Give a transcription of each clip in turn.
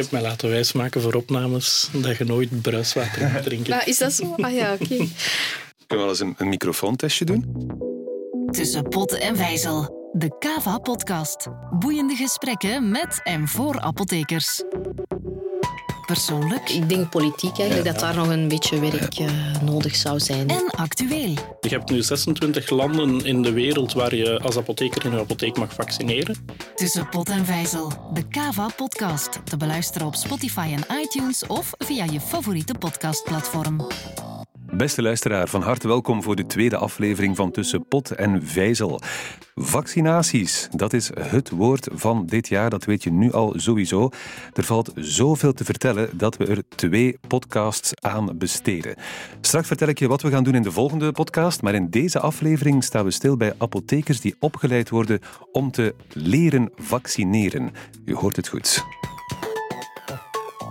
heb mij laten wijsmaken voor opnames dat je nooit bruiswater moet drinken. Nou, is dat zo? Ah ja, oké. Kunnen we wel eens een, een microfoontestje doen? Tussen pot en vijzel. De Kava-podcast. Boeiende gesprekken met en voor apothekers. Persoonlijk Ik denk politiek eigenlijk dat daar nog een beetje werk eh, nodig zou zijn. en actueel. Je hebt nu 26 landen in de wereld waar je als apotheker in een apotheek mag vaccineren. Tussen pot en vijzel. De Kava-podcast. Te beluisteren op Spotify en iTunes of via je favoriete podcastplatform. Beste luisteraar, van harte welkom voor de tweede aflevering van Tussen Pot en Vijzel. Vaccinaties, dat is het woord van dit jaar, dat weet je nu al sowieso. Er valt zoveel te vertellen dat we er twee podcasts aan besteden. Straks vertel ik je wat we gaan doen in de volgende podcast, maar in deze aflevering staan we stil bij apothekers die opgeleid worden om te leren vaccineren. U hoort het goed.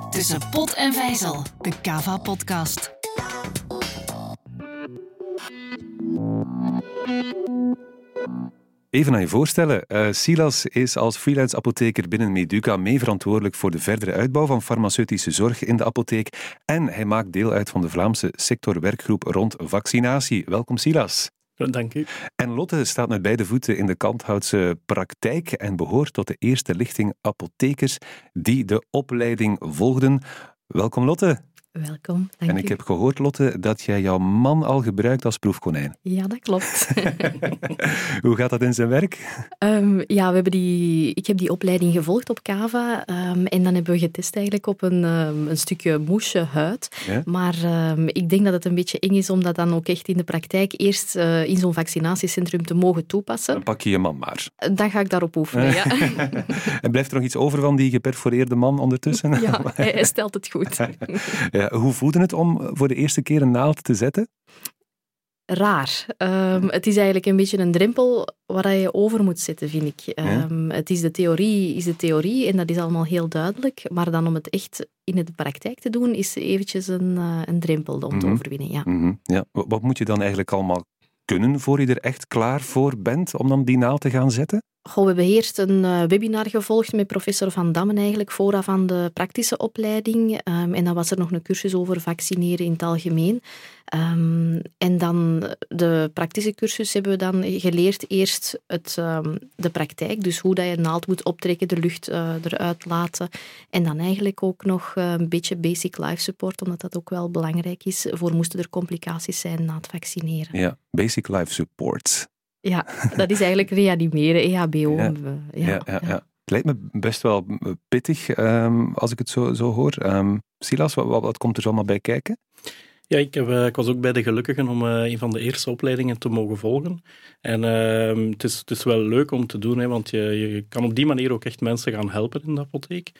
Tussen pot en vijzel. De Kava-podcast. Even aan je voorstellen. Eh, Silas is als freelance apotheker binnen Meduca mee verantwoordelijk voor de verdere uitbouw van farmaceutische zorg in de apotheek. En hij maakt deel uit van de Vlaamse sectorwerkgroep rond vaccinatie. Welkom Silas. Dank u. En Lotte staat met beide voeten in de kanthoutse praktijk en behoort tot de eerste lichting apothekers die de opleiding volgden. Welkom Lotte. Welkom, dank en ik u. heb gehoord, Lotte, dat jij jouw man al gebruikt als proefkonijn. Ja, dat klopt. Hoe gaat dat in zijn werk? Ehm, ja, we hebben die, ik heb die opleiding gevolgd op Cava ehm, en dan hebben we getest eigenlijk op een, ehm, een stukje moesje huid. Ja? Maar ik denk dat het een beetje eng is om dat dan ook echt in de praktijk eerst eh, in zo'n vaccinatiecentrum te mogen toepassen. Dan pak je je man maar. Dan ga ik daarop oefenen, ja. en blijft er nog iets over van die geperforeerde man ondertussen? ja, hij, hij stelt het goed. Ja, hoe voelde het om voor de eerste keer een naald te zetten? raar. Ehm, het is eigenlijk een beetje een drempel waar je over moet zitten, vind ik. Ehm, Het is de theorie, is de theorie en dat is allemaal heel duidelijk. Maar dan om het echt in de praktijk te doen, is eventjes een, eh, een drempel om te Mhm. overwinnen. Ja. Mhm, ja. Wat wat moet je dan eigenlijk allemaal kunnen voor je er echt klaar voor bent om dan die naald te gaan zetten? We hebben eerst een eh, webinar gevolgd met professor Van Dammen eigenlijk, vooraf aan de praktische opleiding. Ehm, en dan was er nog een cursus over vaccineren in het algemeen. Ehm, en dan de praktische cursus hebben we dan geleerd eerst het, ehm, de praktijk, dus hoe dat je een naald moet optrekken, de lucht eh, eruit laten. En dan eigenlijk ook nog eh, een beetje basic life support, omdat dat ook wel belangrijk is. Voor moesten er complicaties zijn na het vaccineren. Ja, basic life support. Ja, dat is eigenlijk reanimeren, EHBO. Ja. Ja, Ja, ja, ja. Het lijkt me best wel pittig ehm, als ik het zo, zo hoor. Ehm, Silas, wat, wat, wat komt er zo allemaal bij kijken? Ja, ik, heb, eh, ik was ook bij de gelukkigen om eh, een van de eerste opleidingen te mogen volgen. En ehm, het, is, het is wel leuk om te doen, hè, want je, je kan op die manier ook echt mensen gaan helpen in de apotheek.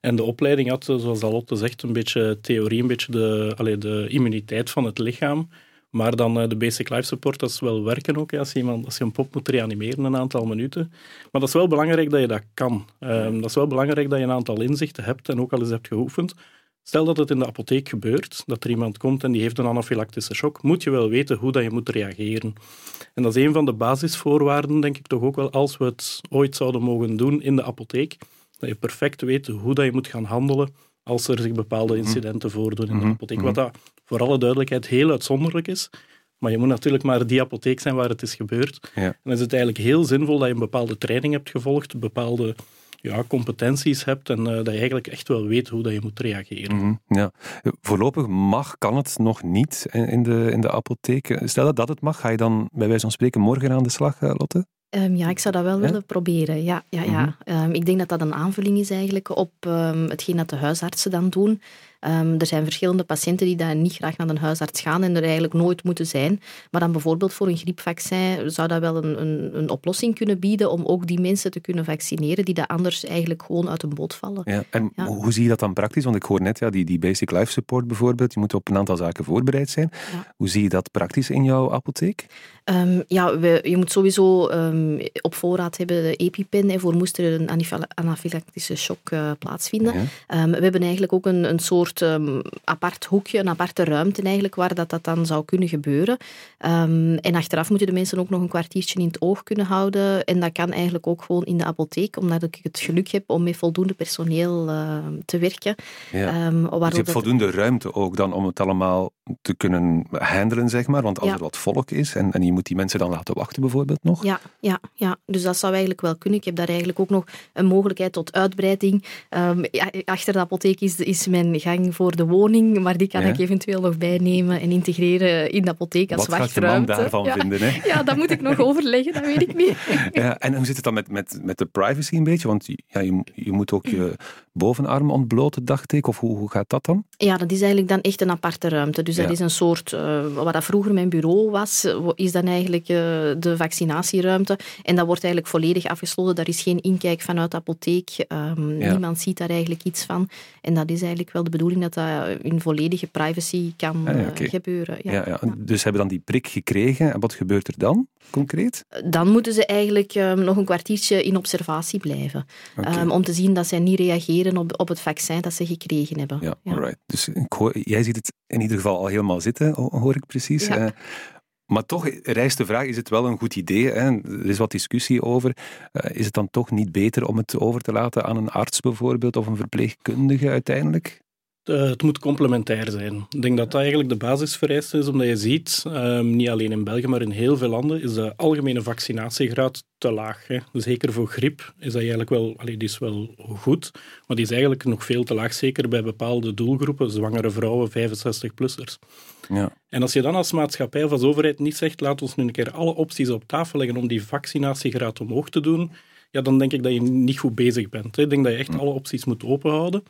En de opleiding had, eh, zoals Alotte zegt, een beetje theorie, een beetje de, allee, de immuniteit van het lichaam. Maar dan eh, de basic life support, dat is wel werken ook. Als je, iemand, als je een pop moet reanimeren een aantal minuten. Maar dat is wel belangrijk dat je dat kan. Ehm, dat is wel belangrijk dat je een aantal inzichten hebt en ook al eens hebt geoefend. Stel dat het in de apotheek gebeurt, dat er iemand komt en die heeft een anafylactische shock, moet je wel weten hoe dat je moet reageren. En dat is een van de basisvoorwaarden, denk ik toch ook wel, als we het ooit zouden mogen doen in de apotheek, dat je perfect weet hoe dat je moet gaan handelen als er zich bepaalde incidenten voordoen in de Mhm, apotheek. mhm. Wat dat voor alle duidelijkheid heel uitzonderlijk is, maar je moet natuurlijk maar die apotheek zijn waar het is gebeurd. Ja. En dan is het eigenlijk heel zinvol dat je een bepaalde training hebt gevolgd, bepaalde ja, competenties hebt en eh, dat je eigenlijk echt wel weet hoe dat je moet reageren. Mhm, ja. Voorlopig mag, kan het nog niet in in de, in de apotheek. Stel dat dat het mag, ga je dan bij wijze van spreken morgen aan de slag, eh, Lotte? Ehm, ja, ik zou dat wel Ja? willen proberen. Ja, ja, ja. Mhm. Ehm, ik denk dat dat een aanvulling is eigenlijk op ehm, hetgeen dat de huisartsen dan doen. Ehm, er zijn verschillende patiënten die daar niet graag naar een huisarts gaan en er eigenlijk nooit moeten zijn. Maar dan bijvoorbeeld voor een griepvaccin zou dat wel een, een, een oplossing kunnen bieden om ook die mensen te kunnen vaccineren die dat anders eigenlijk gewoon uit een boot vallen. Ja. En Ja. hoe zie je dat dan praktisch? Want ik hoor net, ja, die, die basic life support bijvoorbeeld, je moet op een aantal zaken voorbereid zijn. Ja. Hoe zie je dat praktisch in jouw apotheek? Ehm, ja, we, je moet sowieso ehm, op voorraad hebben de EpiPen en voor moest er een anafyla- anafylactische shock eh, plaatsvinden. Ja. We hebben eigenlijk ook een, een soort soort um, apart hoekje, een aparte ruimte eigenlijk, waar dat, dat dan zou kunnen gebeuren. Um, en achteraf moeten de mensen ook nog een kwartiertje in het oog kunnen houden. En dat kan eigenlijk ook gewoon in de apotheek, omdat ik het geluk heb om met voldoende personeel uh, te werken. Ja. Um, dus je hebt voldoende ruimte ook dan om het allemaal te kunnen handelen, zeg maar. Want als er wat volk is en, en je moet die mensen dan laten wachten bijvoorbeeld nog. Ja, ja, ja, dus dat zou eigenlijk wel kunnen. Ik heb daar eigenlijk ook nog een mogelijkheid tot uitbreiding. Um, achter de apotheek is, is mijn gang voor de woning, maar die kan ik eventueel nog bijnemen en integreren in de apotheek als wat wachtruimte. Wat gaat daarvan ja. vinden? Hè? Ja, dat moet ik nog overleggen, dat weet ik niet. Ja, en hoe zit het dan met, met, met de privacy een beetje? Want ja, je, je moet ook je bovenarm ontbloten, dacht ik. Of hoe, hoe gaat dat dan? Ja, dat is eigenlijk dan echt een aparte ruimte. Dus dat is een soort, uh, wat dat vroeger mijn bureau was, is dan eigenlijk uh, de vaccinatieruimte. En dat wordt eigenlijk volledig afgesloten. Daar is geen inkijk vanuit de apotheek. Um, ja. Niemand ziet daar eigenlijk iets van. En dat is eigenlijk wel de bedoeling dat dat in volledige privacy kan ah, ja, okay. gebeuren. Ja. Ja, Dus hebben dan die prik gekregen. En wat gebeurt er dan, concreet? Dan moeten ze eigenlijk um, nog een kwartiertje in observatie blijven. Okay. Um, om te zien dat zij niet reageren op, op het vaccin dat ze gekregen hebben. Ja, alright. Dus hoor, jij ziet het in ieder geval al helemaal zitten, hoor ik precies. Uh, maar toch rijst de vraag, is het wel een goed idee? Hè? Er is wat discussie over. Uh, is het dan toch niet beter om het over te laten aan een arts bijvoorbeeld of een verpleegkundige uiteindelijk? Uh, het moet complementair zijn. Ik denk dat dat eigenlijk de basisvereiste is, omdat je ziet, um, niet alleen in België, maar in heel veel landen, is de algemene vaccinatiegraad te laag. Hè. Zeker voor griep is dat eigenlijk wel, allee, die is wel goed, maar die is eigenlijk nog veel te laag, zeker bij bepaalde doelgroepen, zwangere vrouwen, 65-plussers. Ja. En als je dan als maatschappij of als overheid niet zegt, laat ons nu een keer alle opties op tafel leggen om die vaccinatiegraad omhoog te doen, ja, dan denk ik dat je niet goed bezig bent. Hè. Ik denk dat je echt alle opties moet openhouden.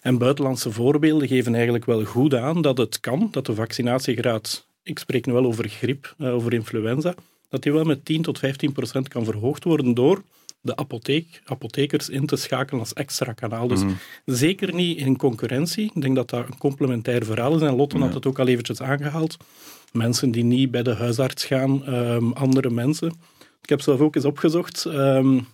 En buitenlandse voorbeelden geven eigenlijk wel goed aan dat het kan, dat de vaccinatiegraad, ik spreek nu wel over griep, over influenza, dat die wel met 10 tot 15 procent kan verhoogd worden door de apotheek, apothekers in te schakelen als extra kanaal. Dus mm. zeker niet in concurrentie. Ik denk dat dat een complementair verhaal is. En Lotte ja. had het ook al eventjes aangehaald. Mensen die niet bij de huisarts gaan, um, andere mensen. Ik heb zelf ook eens opgezocht. Um,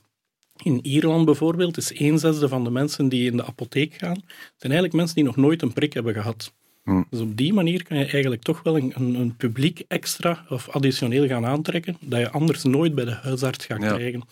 in Ierland bijvoorbeeld is een zesde van de mensen die in de apotheek gaan, zijn eigenlijk mensen die nog nooit een prik hebben gehad. Hmm. Dus op die manier kan je eigenlijk toch wel een, een, een, publiek extra of additioneel gaan aantrekken, dat je anders nooit bij de huisarts gaat ja. krijgen.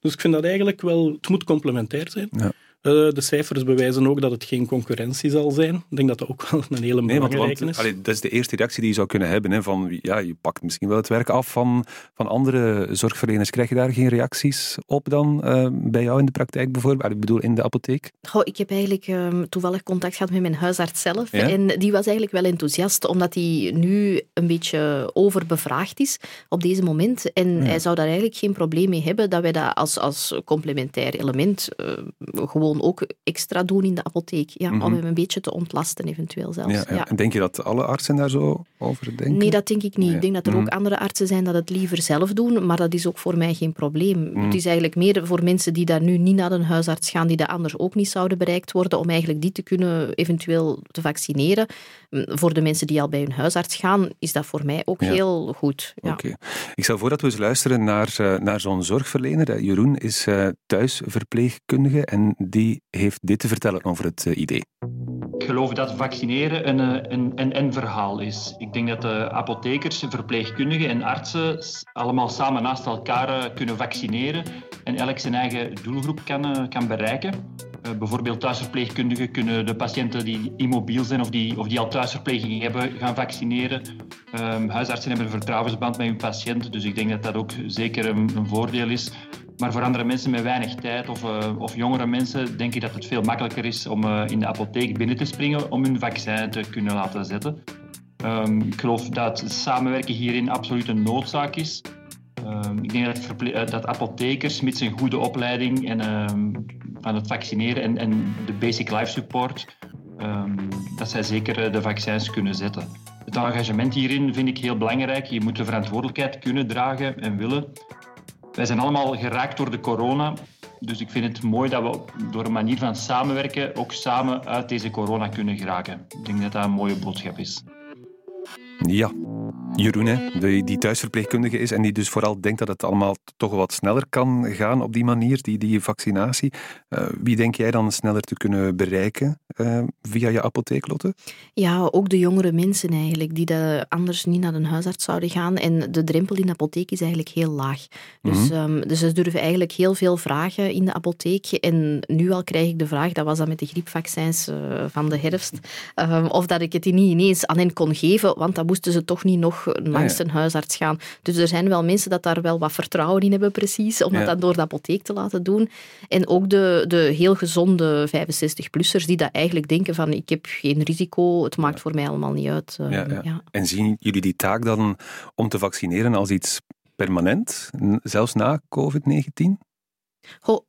Dus ik vind dat eigenlijk wel, het moet complementair zijn. Ja. Uh, de cijfers bewijzen ook dat het geen concurrentie zal zijn. Ik denk dat dat ook wel een hele nee, belangrijke want, is. Allee, dat is de eerste reactie die je zou kunnen hebben. Hè, van, ja, je pakt misschien wel het werk af van, van andere zorgverleners. Krijg je daar geen reacties op dan uh, bij jou in de praktijk bijvoorbeeld? Ik bedoel, in de apotheek? Goh, ik heb eigenlijk um, toevallig contact gehad met mijn huisarts zelf. Ja? En die was eigenlijk wel enthousiast, omdat hij nu een beetje overbevraagd is op deze moment. En ja. hij zou daar eigenlijk geen probleem mee hebben dat wij dat als, als complementair element uh, gewoon ook extra doen in de apotheek. Ja, Mhm. Om hem een beetje te ontlasten, eventueel zelfs. Ja. En denk je dat alle artsen daar zo over denken? Nee, dat denk ik niet. Nee. Ik denk dat er Mhm. ook andere artsen zijn dat het liever zelf doen, maar dat is ook voor mij geen probleem. Mhm. Het is eigenlijk meer voor mensen die daar nu niet naar een huisarts gaan, die dat anders ook niet zouden bereikt worden, om eigenlijk die te kunnen eventueel te vaccineren. Mm, Voor de mensen die al bij hun huisarts gaan, is dat voor mij ook Ja. heel goed. Ja. Oké. Ik stel voor dat we eens luisteren naar, eh, naar zo'n zorgverlener. Eh, Jeroen is eh, thuisverpleegkundige en die heeft dit te vertellen over het eh, idee. Ik geloof dat vaccineren een, eh, een, een, een verhaal is. Ik denk dat de apothekers, verpleegkundigen en artsen allemaal samen naast elkaar eh, kunnen vaccineren en elk zijn eigen doelgroep kan, kan bereiken. Bijvoorbeeld thuisverpleegkundigen kunnen de patiënten die immobiel zijn of die, of die al thuisverpleging hebben gaan vaccineren. Ehm, huisartsen hebben een vertrouwensband met hun patiënt, dus ik denk dat dat ook zeker een, een voordeel is. Maar voor andere mensen met weinig tijd of, eh, of jongere mensen denk ik dat het veel makkelijker is om eh, in de apotheek binnen te springen om hun vaccin te kunnen laten zetten. Ehm, ik geloof dat samenwerken hierin absoluut een noodzaak is. Ehm, ik denk dat, eh, dat apothekers met zijn goede opleiding en, ehm, van het vaccineren en, en de basic life support, dat zij zeker de vaccins kunnen zetten. Het engagement hierin vind ik heel belangrijk. Je moet de verantwoordelijkheid kunnen dragen en willen. Wij zijn allemaal geraakt door de corona. Dus ik vind het mooi dat we door een manier van samenwerken ook samen uit deze corona kunnen geraken. Ik denk dat dat een mooie boodschap is. Ja, Jeroen, hè, die, thuisverpleegkundige is en die dus vooral denkt dat het allemaal toch wat sneller kan gaan op die manier, die, die vaccinatie. Uh, wie denk jij dan sneller te kunnen bereiken uh, via je apotheek, Lotte? Ja, ook de jongere mensen eigenlijk, die de, anders niet naar een huisarts zouden gaan. En de drempel in de apotheek is eigenlijk heel laag. Dus, mm -hmm. um, dus ze durven eigenlijk heel veel vragen in de apotheek. En nu al krijg ik de vraag, dat was dan met de griepvaccins uh, van de herfst, um, of dat ik het niet ineens aan hen kon geven, want dan moesten ze toch niet nog langs een huisarts gaan. Dus er zijn wel mensen dat daar wel wat vertrouwen in hebben, precies, om dat dan door de apotheek te laten doen. En ook de, de heel gezonde 65-plussers die dat eigenlijk denken van ik heb geen risico, het maakt voor mij allemaal niet uit. Ja, En zien jullie die taak dan om te vaccineren als iets permanent, zelfs na COVID-19? Goh,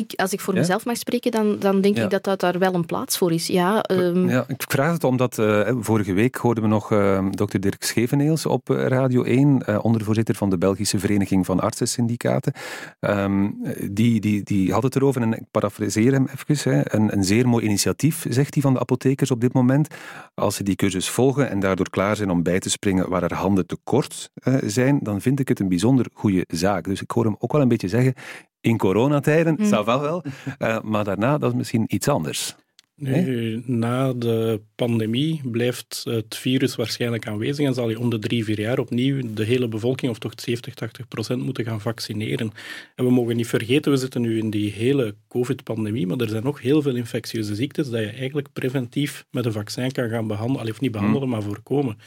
ik, als ik voor ja? mezelf mag spreken, dan, dan denk ja. ik dat, dat daar wel een plaats voor is. Ja, um... ja ik vraag het omdat uh, vorige week hoorden we nog uh, dokter Dirk Scheveneels op Radio 1, uh, ondervoorzitter van de Belgische Vereniging van Artsensyndicaten. Um, die, die, die had het erover, en ik parafraseer hem even, hè, een, een zeer mooi initiatief, zegt hij, van de apothekers op dit moment. Als ze die cursus volgen en daardoor klaar zijn om bij te springen waar er handen tekort zijn, dan vind ik het een bijzonder goede zaak. Dus ik hoor hem ook wel een beetje zeggen, in coronatijden, mm. ça va wel. Uh, maar daarna, dat is misschien iets anders. Nu, na de pandemie blijft het virus waarschijnlijk aanwezig en zal je om de drie, vier jaar opnieuw de hele bevolking, of toch 70, 80 procent, moeten gaan vaccineren. En we mogen niet vergeten, we zitten nu in die hele COVID-pandemie, maar er zijn nog heel veel infectieuze ziektes dat je eigenlijk preventief met een vaccin kan gaan behandelen, of niet behandelen, mm. maar voorkomen.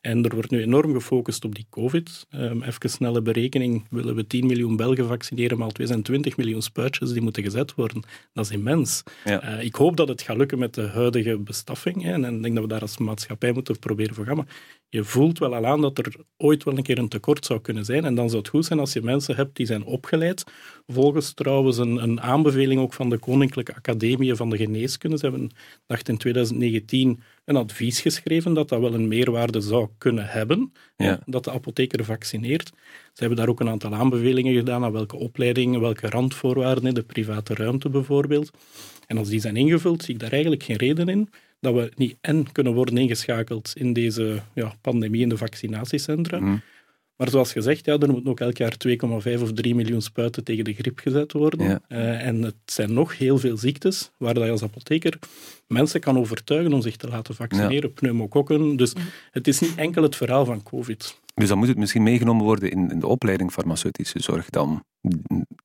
En er wordt nu enorm gefocust op die COVID. Um, even snelle berekening, willen we 10 miljoen Belgen vaccineren, maar twee zijn 20 miljoen spuitjes die moeten gezet worden. Dat is immens. Ja. Uh, ik hoop dat het gaat lukken met de huidige bestaffing. Hè, en ik denk dat we daar als maatschappij moeten proberen voor gaan. Maar je voelt wel al aan dat er ooit wel een keer een tekort zou kunnen zijn. En dan zou het goed zijn als je mensen hebt die zijn opgeleid. Volgens trouwens een, een aanbeveling ook van de Koninklijke Academie van de Geneeskunde. Ze hebben, dacht in 2019, een advies geschreven dat dat wel een meerwaarde zou kunnen hebben. Ja. Dat de apotheker vaccineert. Ze hebben daar ook een aantal aanbevelingen gedaan aan welke opleidingen, welke randvoorwaarden, in de private ruimte bijvoorbeeld. En als die zijn ingevuld, zie ik daar eigenlijk geen reden in dat we niet en kunnen worden ingeschakeld in deze ja, pandemie in de vaccinatiecentra. Mm. Maar zoals gezegd, ja, er moeten ook elk jaar 2,5 of 3 miljoen spuiten tegen de griep gezet worden. Ja. Uh, en het zijn nog heel veel ziektes waar je als apotheker mensen kan overtuigen om zich te laten vaccineren. Ja. Pneumokokken. Dus het is niet enkel het verhaal van COVID. Dus dan moet het misschien meegenomen worden in, in de opleiding farmaceutische zorg dan?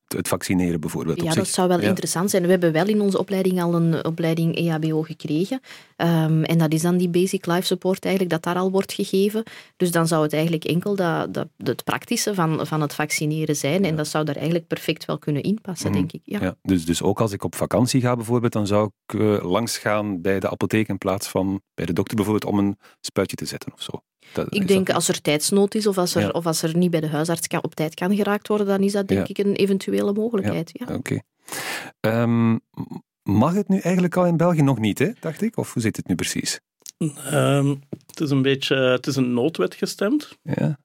Het vaccineren bijvoorbeeld. Ja, dat zou wel ja. interessant zijn. We hebben wel in onze opleiding al een opleiding EHBO gekregen. Um, en dat is dan die basic life support eigenlijk, dat daar al wordt gegeven. Dus dan zou het eigenlijk enkel dat, dat, het praktische van, van het vaccineren zijn. Ja. En dat zou daar eigenlijk perfect wel kunnen inpassen, mm. denk ik. Ja. ja. dus, dus ook als ik op vakantie ga bijvoorbeeld, dan zou ik uh, langs gaan bij de apotheek in plaats van bij de dokter bijvoorbeeld om een spuitje te zetten of zo. Dat, ik denk dat... als er tijdsnood is of als er, ja. of als er niet bij de huisarts kan, op tijd kan geraakt worden, dan is dat denk ja. ik een eventuele mogelijkheid. Ja. Oké. Okay. Um, mag het nu eigenlijk al in België nog niet, hè, dacht ik? Of hoe zit het nu precies? Um, het is een beetje het is een noodwet gestemd. Ja.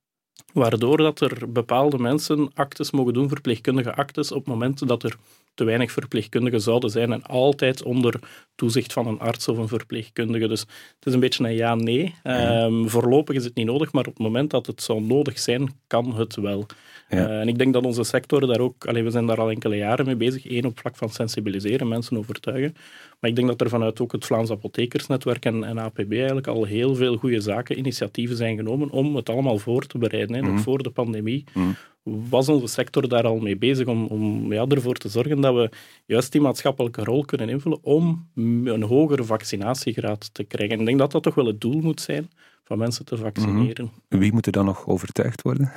Waardoor dat er bepaalde mensen actes mogen doen, verpleegkundige actes, op momenten dat er te weinig verpleegkundigen zouden zijn en altijd onder toezicht van een arts of een verpleegkundige. Dus het is een beetje een ja-nee. Ja. Um, voorlopig is het niet nodig, maar op het moment dat het zou nodig zijn, kan het wel. Ja. Uh, en ik denk dat onze sector daar ook, allee, we zijn daar al enkele jaren mee bezig, één op vlak van sensibiliseren, mensen overtuigen. Maar ik denk dat er vanuit ook het Vlaams Apothekersnetwerk en, en APB eigenlijk al heel veel goede zaken, initiatieven zijn genomen om het allemaal voor te bereiden, hè, nog mm. voor de pandemie. Mm was onze sector daar al mee bezig om, om ja, ervoor te zorgen dat we juist die maatschappelijke rol kunnen invullen om een hogere vaccinatiegraad te krijgen. En ik denk dat dat toch wel het doel moet zijn van mensen te vaccineren. Mm -hmm. Wie moet er dan nog overtuigd worden?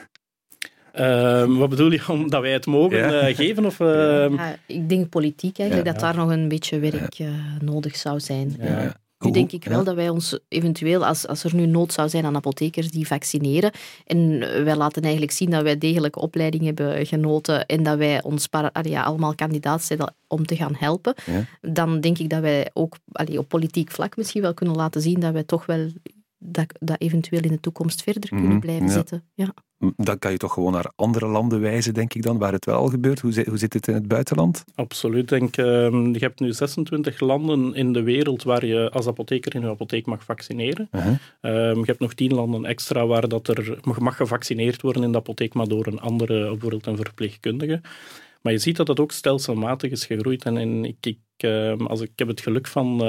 Uh, wat bedoel je, omdat wij het mogen ja. uh, geven? Of, uh... ja, ik denk politiek eigenlijk, ja. dat daar nog een beetje werk uh, nodig zou zijn. Nu denk ik wel dat wij ons eventueel, als, als er nu nood zou zijn aan apothekers die vaccineren, en wij laten eigenlijk zien dat wij degelijke opleiding hebben genoten en dat wij ons ja, allemaal kandidaat zijn om te gaan helpen, ja. dan denk ik dat wij ook allee, op politiek vlak misschien wel kunnen laten zien dat wij toch wel dat, dat eventueel in de toekomst verder kunnen blijven ja. zitten. Ja. dan kan je toch gewoon naar andere landen wijzen, denk ik dan, waar het wel al gebeurt. Hoe, zit, hoe zit het in het buitenland? Absoluut. Denk, ehm, je hebt nu 26 landen in de wereld waar je als apotheker in je apotheek mag vaccineren. Uh je hebt nog 10 landen extra waar dat er mag gevaccineerd worden in de apotheek, maar door een andere, bijvoorbeeld een verpleegkundige. Maar je ziet dat dat ook stelselmatig is gegroeid. En, en ik, ik, ehm, als ik, heb het geluk van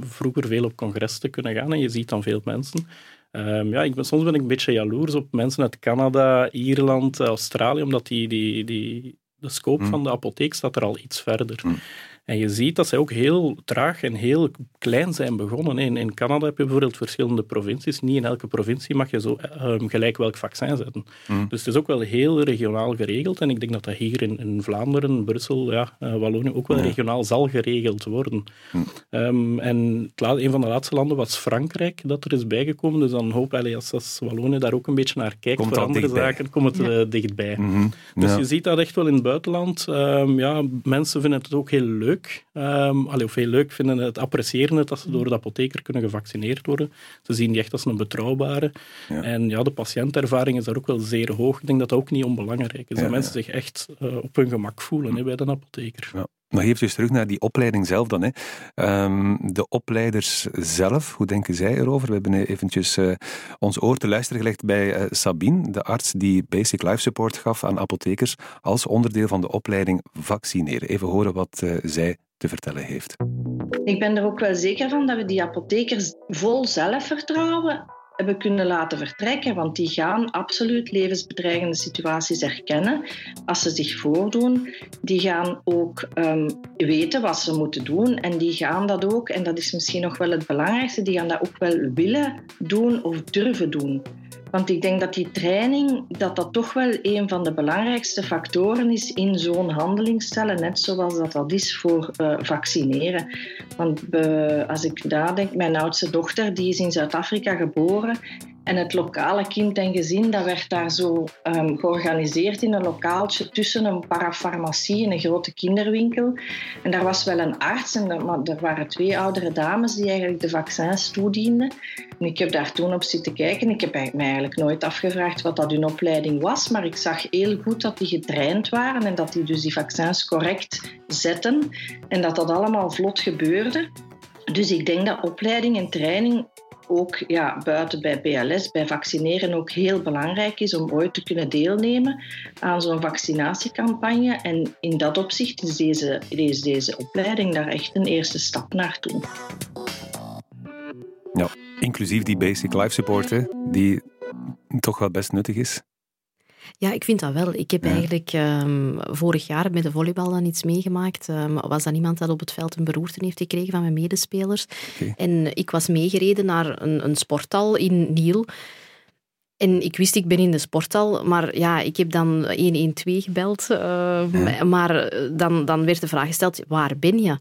vroeger veel op congres te kunnen gaan en je ziet dan veel mensen. Um, ja, ik ben, soms ben ik een beetje jaloers op mensen uit Canada, Ierland, Australië, omdat die, die, die, de scope mm. van de apotheek staat er al iets verder. Mm. En je ziet dat zij ook heel traag en heel klein zijn begonnen. In, in Canada heb je bijvoorbeeld verschillende provincies. Niet in elke provincie mag je zo um, gelijk welk vaccin zetten. Mm. Dus het is ook wel heel regionaal geregeld. En ik denk dat dat hier in, in Vlaanderen, Brussel, ja, uh, Wallonië ook wel regionaal zal geregeld worden. Mm. Um, en een van de laatste landen was Frankrijk, dat er is bijgekomen. Dus dan hoop ik, als, als Wallonië daar ook een beetje naar kijkt komt voor andere dichtbij. zaken, komt het ja. uh, dichtbij. Mm -hmm. Dus ja. je ziet dat echt wel in het buitenland. Um, ja, mensen vinden het ook heel leuk leuk. Um, allee, of heel leuk vinden het, appreciëren het dat ze door de apotheker kunnen gevaccineerd worden. Ze zien die echt als een betrouwbare. Ja. En ja, de patiëntervaring is daar ook wel zeer hoog. Ik denk dat dat ook niet onbelangrijk is. Ja, dat mensen zich echt uh, op hun gemak voelen hè, bij de apotheker. Maar even terug naar die opleiding zelf dan. Hè. Um, de opleiders zelf, hoe denken zij erover? We hebben eventjes uh, ons oor te luisteren gelegd bij uh, Sabine, de arts die basic life support gaf aan apothekers als onderdeel van de opleiding vaccineren. Even horen wat uh, zij te vertellen heeft. Ik ben er ook wel zeker van dat we die apothekers vol zelfvertrouwen hebben kunnen laten vertrekken, want die gaan absoluut levensbedreigende situaties herkennen als ze zich voordoen. Die gaan ook um, weten wat ze moeten doen en die gaan dat ook, en dat is misschien nog wel het belangrijkste, die gaan dat ook wel willen doen of durven doen. Want ik denk dat die training dat dat toch wel een van de belangrijkste factoren is in zo'n handelingsstellen, net zoals dat dat is voor uh, vaccineren. Want als ik daar denk, mijn oudste dochter die is in Zuid-Afrika geboren en het lokale kind en gezin, dat werd daar zo um, georganiseerd in een lokaaltje tussen een parafarmacie en een grote kinderwinkel. En daar was wel een arts, en er, maar er waren twee oudere dames die eigenlijk de vaccins toedienden. En ik heb daar toen op zitten kijken. Ik heb mij eigenlijk nooit afgevraagd wat dat hun opleiding was, maar ik zag heel goed dat die getraind waren en dat die dus die vaccins correct zetten en dat dat allemaal vlot gebeurde. Dus ik denk dat opleiding en training ook ja, buiten bij BLS, bij vaccineren ook heel belangrijk is om ooit te kunnen deelnemen aan zo'n vaccinatiecampagne. En in dat opzicht is deze, deze opleiding daar echt een eerste stap naartoe. Ja, inclusief die basic life support, die toch wel best nuttig is. Ja, ik vind dat wel. Ik heb ja. eigenlijk um, vorig jaar met de volleybal dan iets meegemaakt. Um, was dan iemand dat op het veld een beroerte heeft gekregen van mijn medespelers. Okay. En ik was meegereden naar een, een sporthal in Niel. En ik wist, ik ben in de sporthal, maar ja, ik heb dan 112 gebeld. Uh, ja. Maar dan, dan werd de vraag gesteld, waar ben je?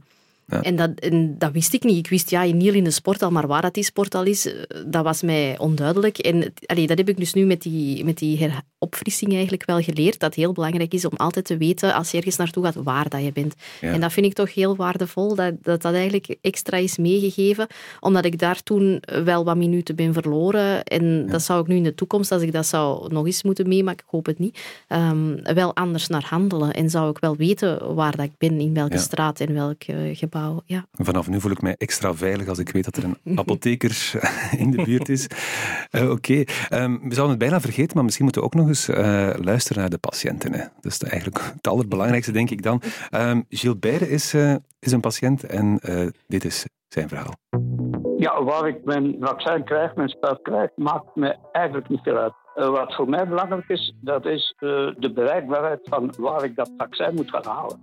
Ja. En, dat, en dat wist ik niet. Ik wist ja, in Niel in de sporthal, maar waar dat die sporthal is, dat was mij onduidelijk. En allee, dat heb ik dus nu met die, met die opfrissing eigenlijk wel geleerd. Dat het heel belangrijk is om altijd te weten, als je ergens naartoe gaat, waar dat je bent. Ja. En dat vind ik toch heel waardevol, dat, dat dat eigenlijk extra is meegegeven. Omdat ik daar toen wel wat minuten ben verloren. En ja. dat zou ik nu in de toekomst, als ik dat zou nog eens moeten meemaken, ik hoop het niet, um, wel anders naar handelen. En zou ik wel weten waar dat ik ben, in welke straat en welk uh, gebouw. Ja. Vanaf nu voel ik mij extra veilig als ik weet dat er een apotheker in de buurt is. Uh, Oké, okay. um, we zouden het bijna vergeten, maar misschien moeten we ook nog eens uh, luisteren naar de patiënten. Hè. Dat is eigenlijk het allerbelangrijkste, denk ik dan. Um, Gilles Beire is, uh, is een patiënt en dit is zijn verhaal. Ja, waar ik mijn vaccin krijg, mijn spuit krijg, maakt me eigenlijk niet veel uit. Uh, wat voor mij belangrijk is, dat is uh, de bereikbaarheid van waar ik dat vaccin moet gaan halen.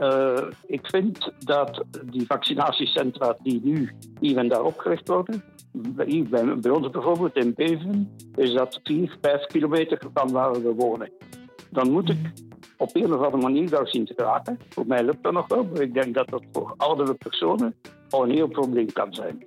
Uh, ik vind dat die vaccinatiecentra die nu hier en daar opgericht worden, bij, bij ons bijvoorbeeld in Beven, is dat 4, 5 kilometer van waar we wonen. Dan moet ik op een of andere manier daar zien te geraken. Voor mij lukt dat nog wel, maar ik denk dat dat voor oudere personen al een heel probleem kan zijn.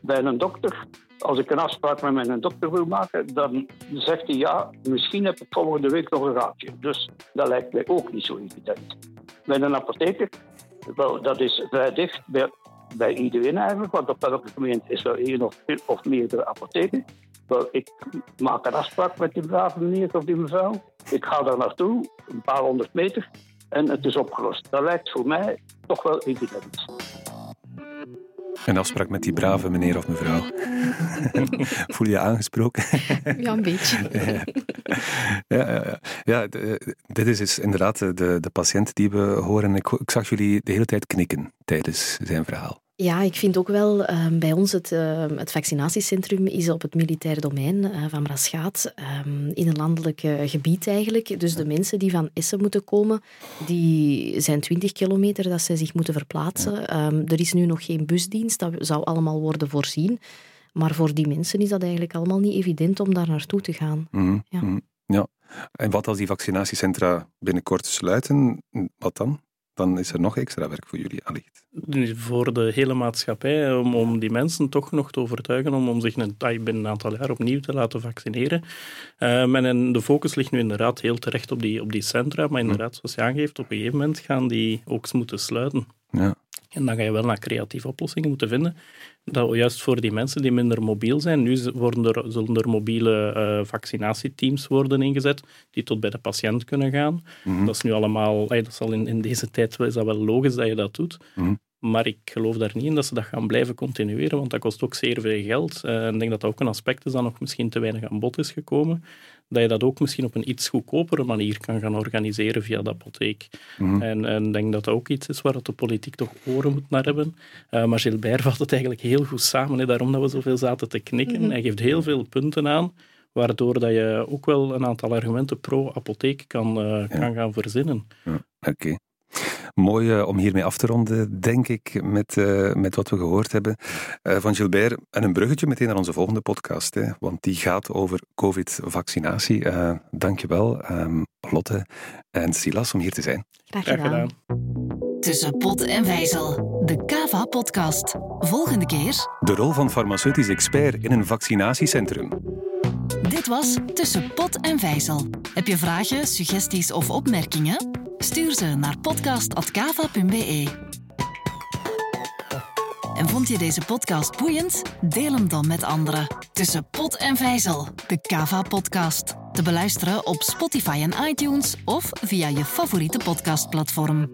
Bij een dokter, als ik een afspraak met mijn dokter wil maken, dan zegt hij ja, misschien heb ik volgende week nog een raadje. Dus dat lijkt mij ook niet zo evident. Bij een apotheker, wel, dat is vrij dicht bij, bij iedereen eigenlijk, want op elke gemeente is er één of, of meerdere apotheken. Wel, ik maak een afspraak met die brave meneer of die mevrouw. Ik ga daar naartoe, een paar honderd meter, en het is opgelost. Dat lijkt voor mij toch wel evident. Een afspraak met die brave meneer of mevrouw. Voel je je aangesproken? Ja, een beetje. ja, ja, ja. ja dit is dus inderdaad de, de patiënt die we horen. Ik, ik zag jullie de hele tijd knikken tijdens zijn verhaal. Ja, ik vind ook wel, ehm, bij ons het, uh, het vaccinatiecentrum is op het militaire domein uh, van Braschaat, um, in een landelijk gebied eigenlijk. Dus de mensen die van Essen moeten komen, die zijn 20 kilometer dat ze zich moeten verplaatsen. Er is nu nog geen busdienst, dat zou allemaal worden voorzien. Maar voor die mensen is dat eigenlijk allemaal niet evident om daar naartoe te gaan. Mm ja. Mm ja. En wat als die vaccinatiecentra binnenkort sluiten, wat dan? dan is er nog extra werk voor jullie allicht. Voor de hele maatschappij, om, om die mensen toch nog te overtuigen om, om zich een, binnen een aantal jaar opnieuw te laten vaccineren. Um, en de focus ligt nu inderdaad heel terecht op die, op die centra, maar inderdaad, zoals je aangeeft, op een gegeven moment gaan die ook moeten sluiten. Ja. En dan ga je wel naar creatieve oplossingen moeten vinden. Dat juist voor die mensen die minder mobiel zijn, nu worden er, zullen er mobiele uh, vaccinatieteams worden ingezet die tot bij de patiënt kunnen gaan. Mhm. Dat is nu allemaal, dat zal in, in deze tijd is dat wel logisch dat je dat doet. Mhm. Maar ik geloof daar niet in dat ze dat gaan blijven continueren, want dat kost ook zeer veel geld. Uh, en ik denk dat dat ook een aspect is dat nog misschien te weinig aan bod is gekomen dat je dat ook misschien op een iets goedkopere manier kan gaan organiseren via de apotheek. Mhm. En ik denk dat dat ook iets is waar de politiek toch oren moet naar hebben. Uh, maar Gilbert vat het eigenlijk heel goed samen, hè, daarom dat we zoveel zaten te knikken. Mhm. Hij geeft heel veel punten aan, waardoor dat je ook wel een aantal argumenten pro-apotheek kan, uh, kan gaan verzinnen. Ja, Oké. Mooi uh, om hiermee af te ronden, denk ik, met, uh, met wat we gehoord hebben uh, van Gilbert. En een bruggetje meteen naar onze volgende podcast, hè, want die gaat over COVID-vaccinatie. dankjewel, um, Lotte en Silas, om hier te zijn. Graag gedaan. Graag gedaan. Tussen pot en wijzel, de Kava-podcast. Volgende keer... De rol van farmaceutisch expert in een vaccinatiecentrum. Dit was Tussen pot en vijzel. Heb je vragen, suggesties of opmerkingen? Stuur ze naar podcast.kava.be. En vond je deze podcast boeiend? Deel hem dan met anderen. Tussen pot en vijzel, de Kava-podcast. Te beluisteren op Spotify en iTunes of via je favoriete podcastplatform.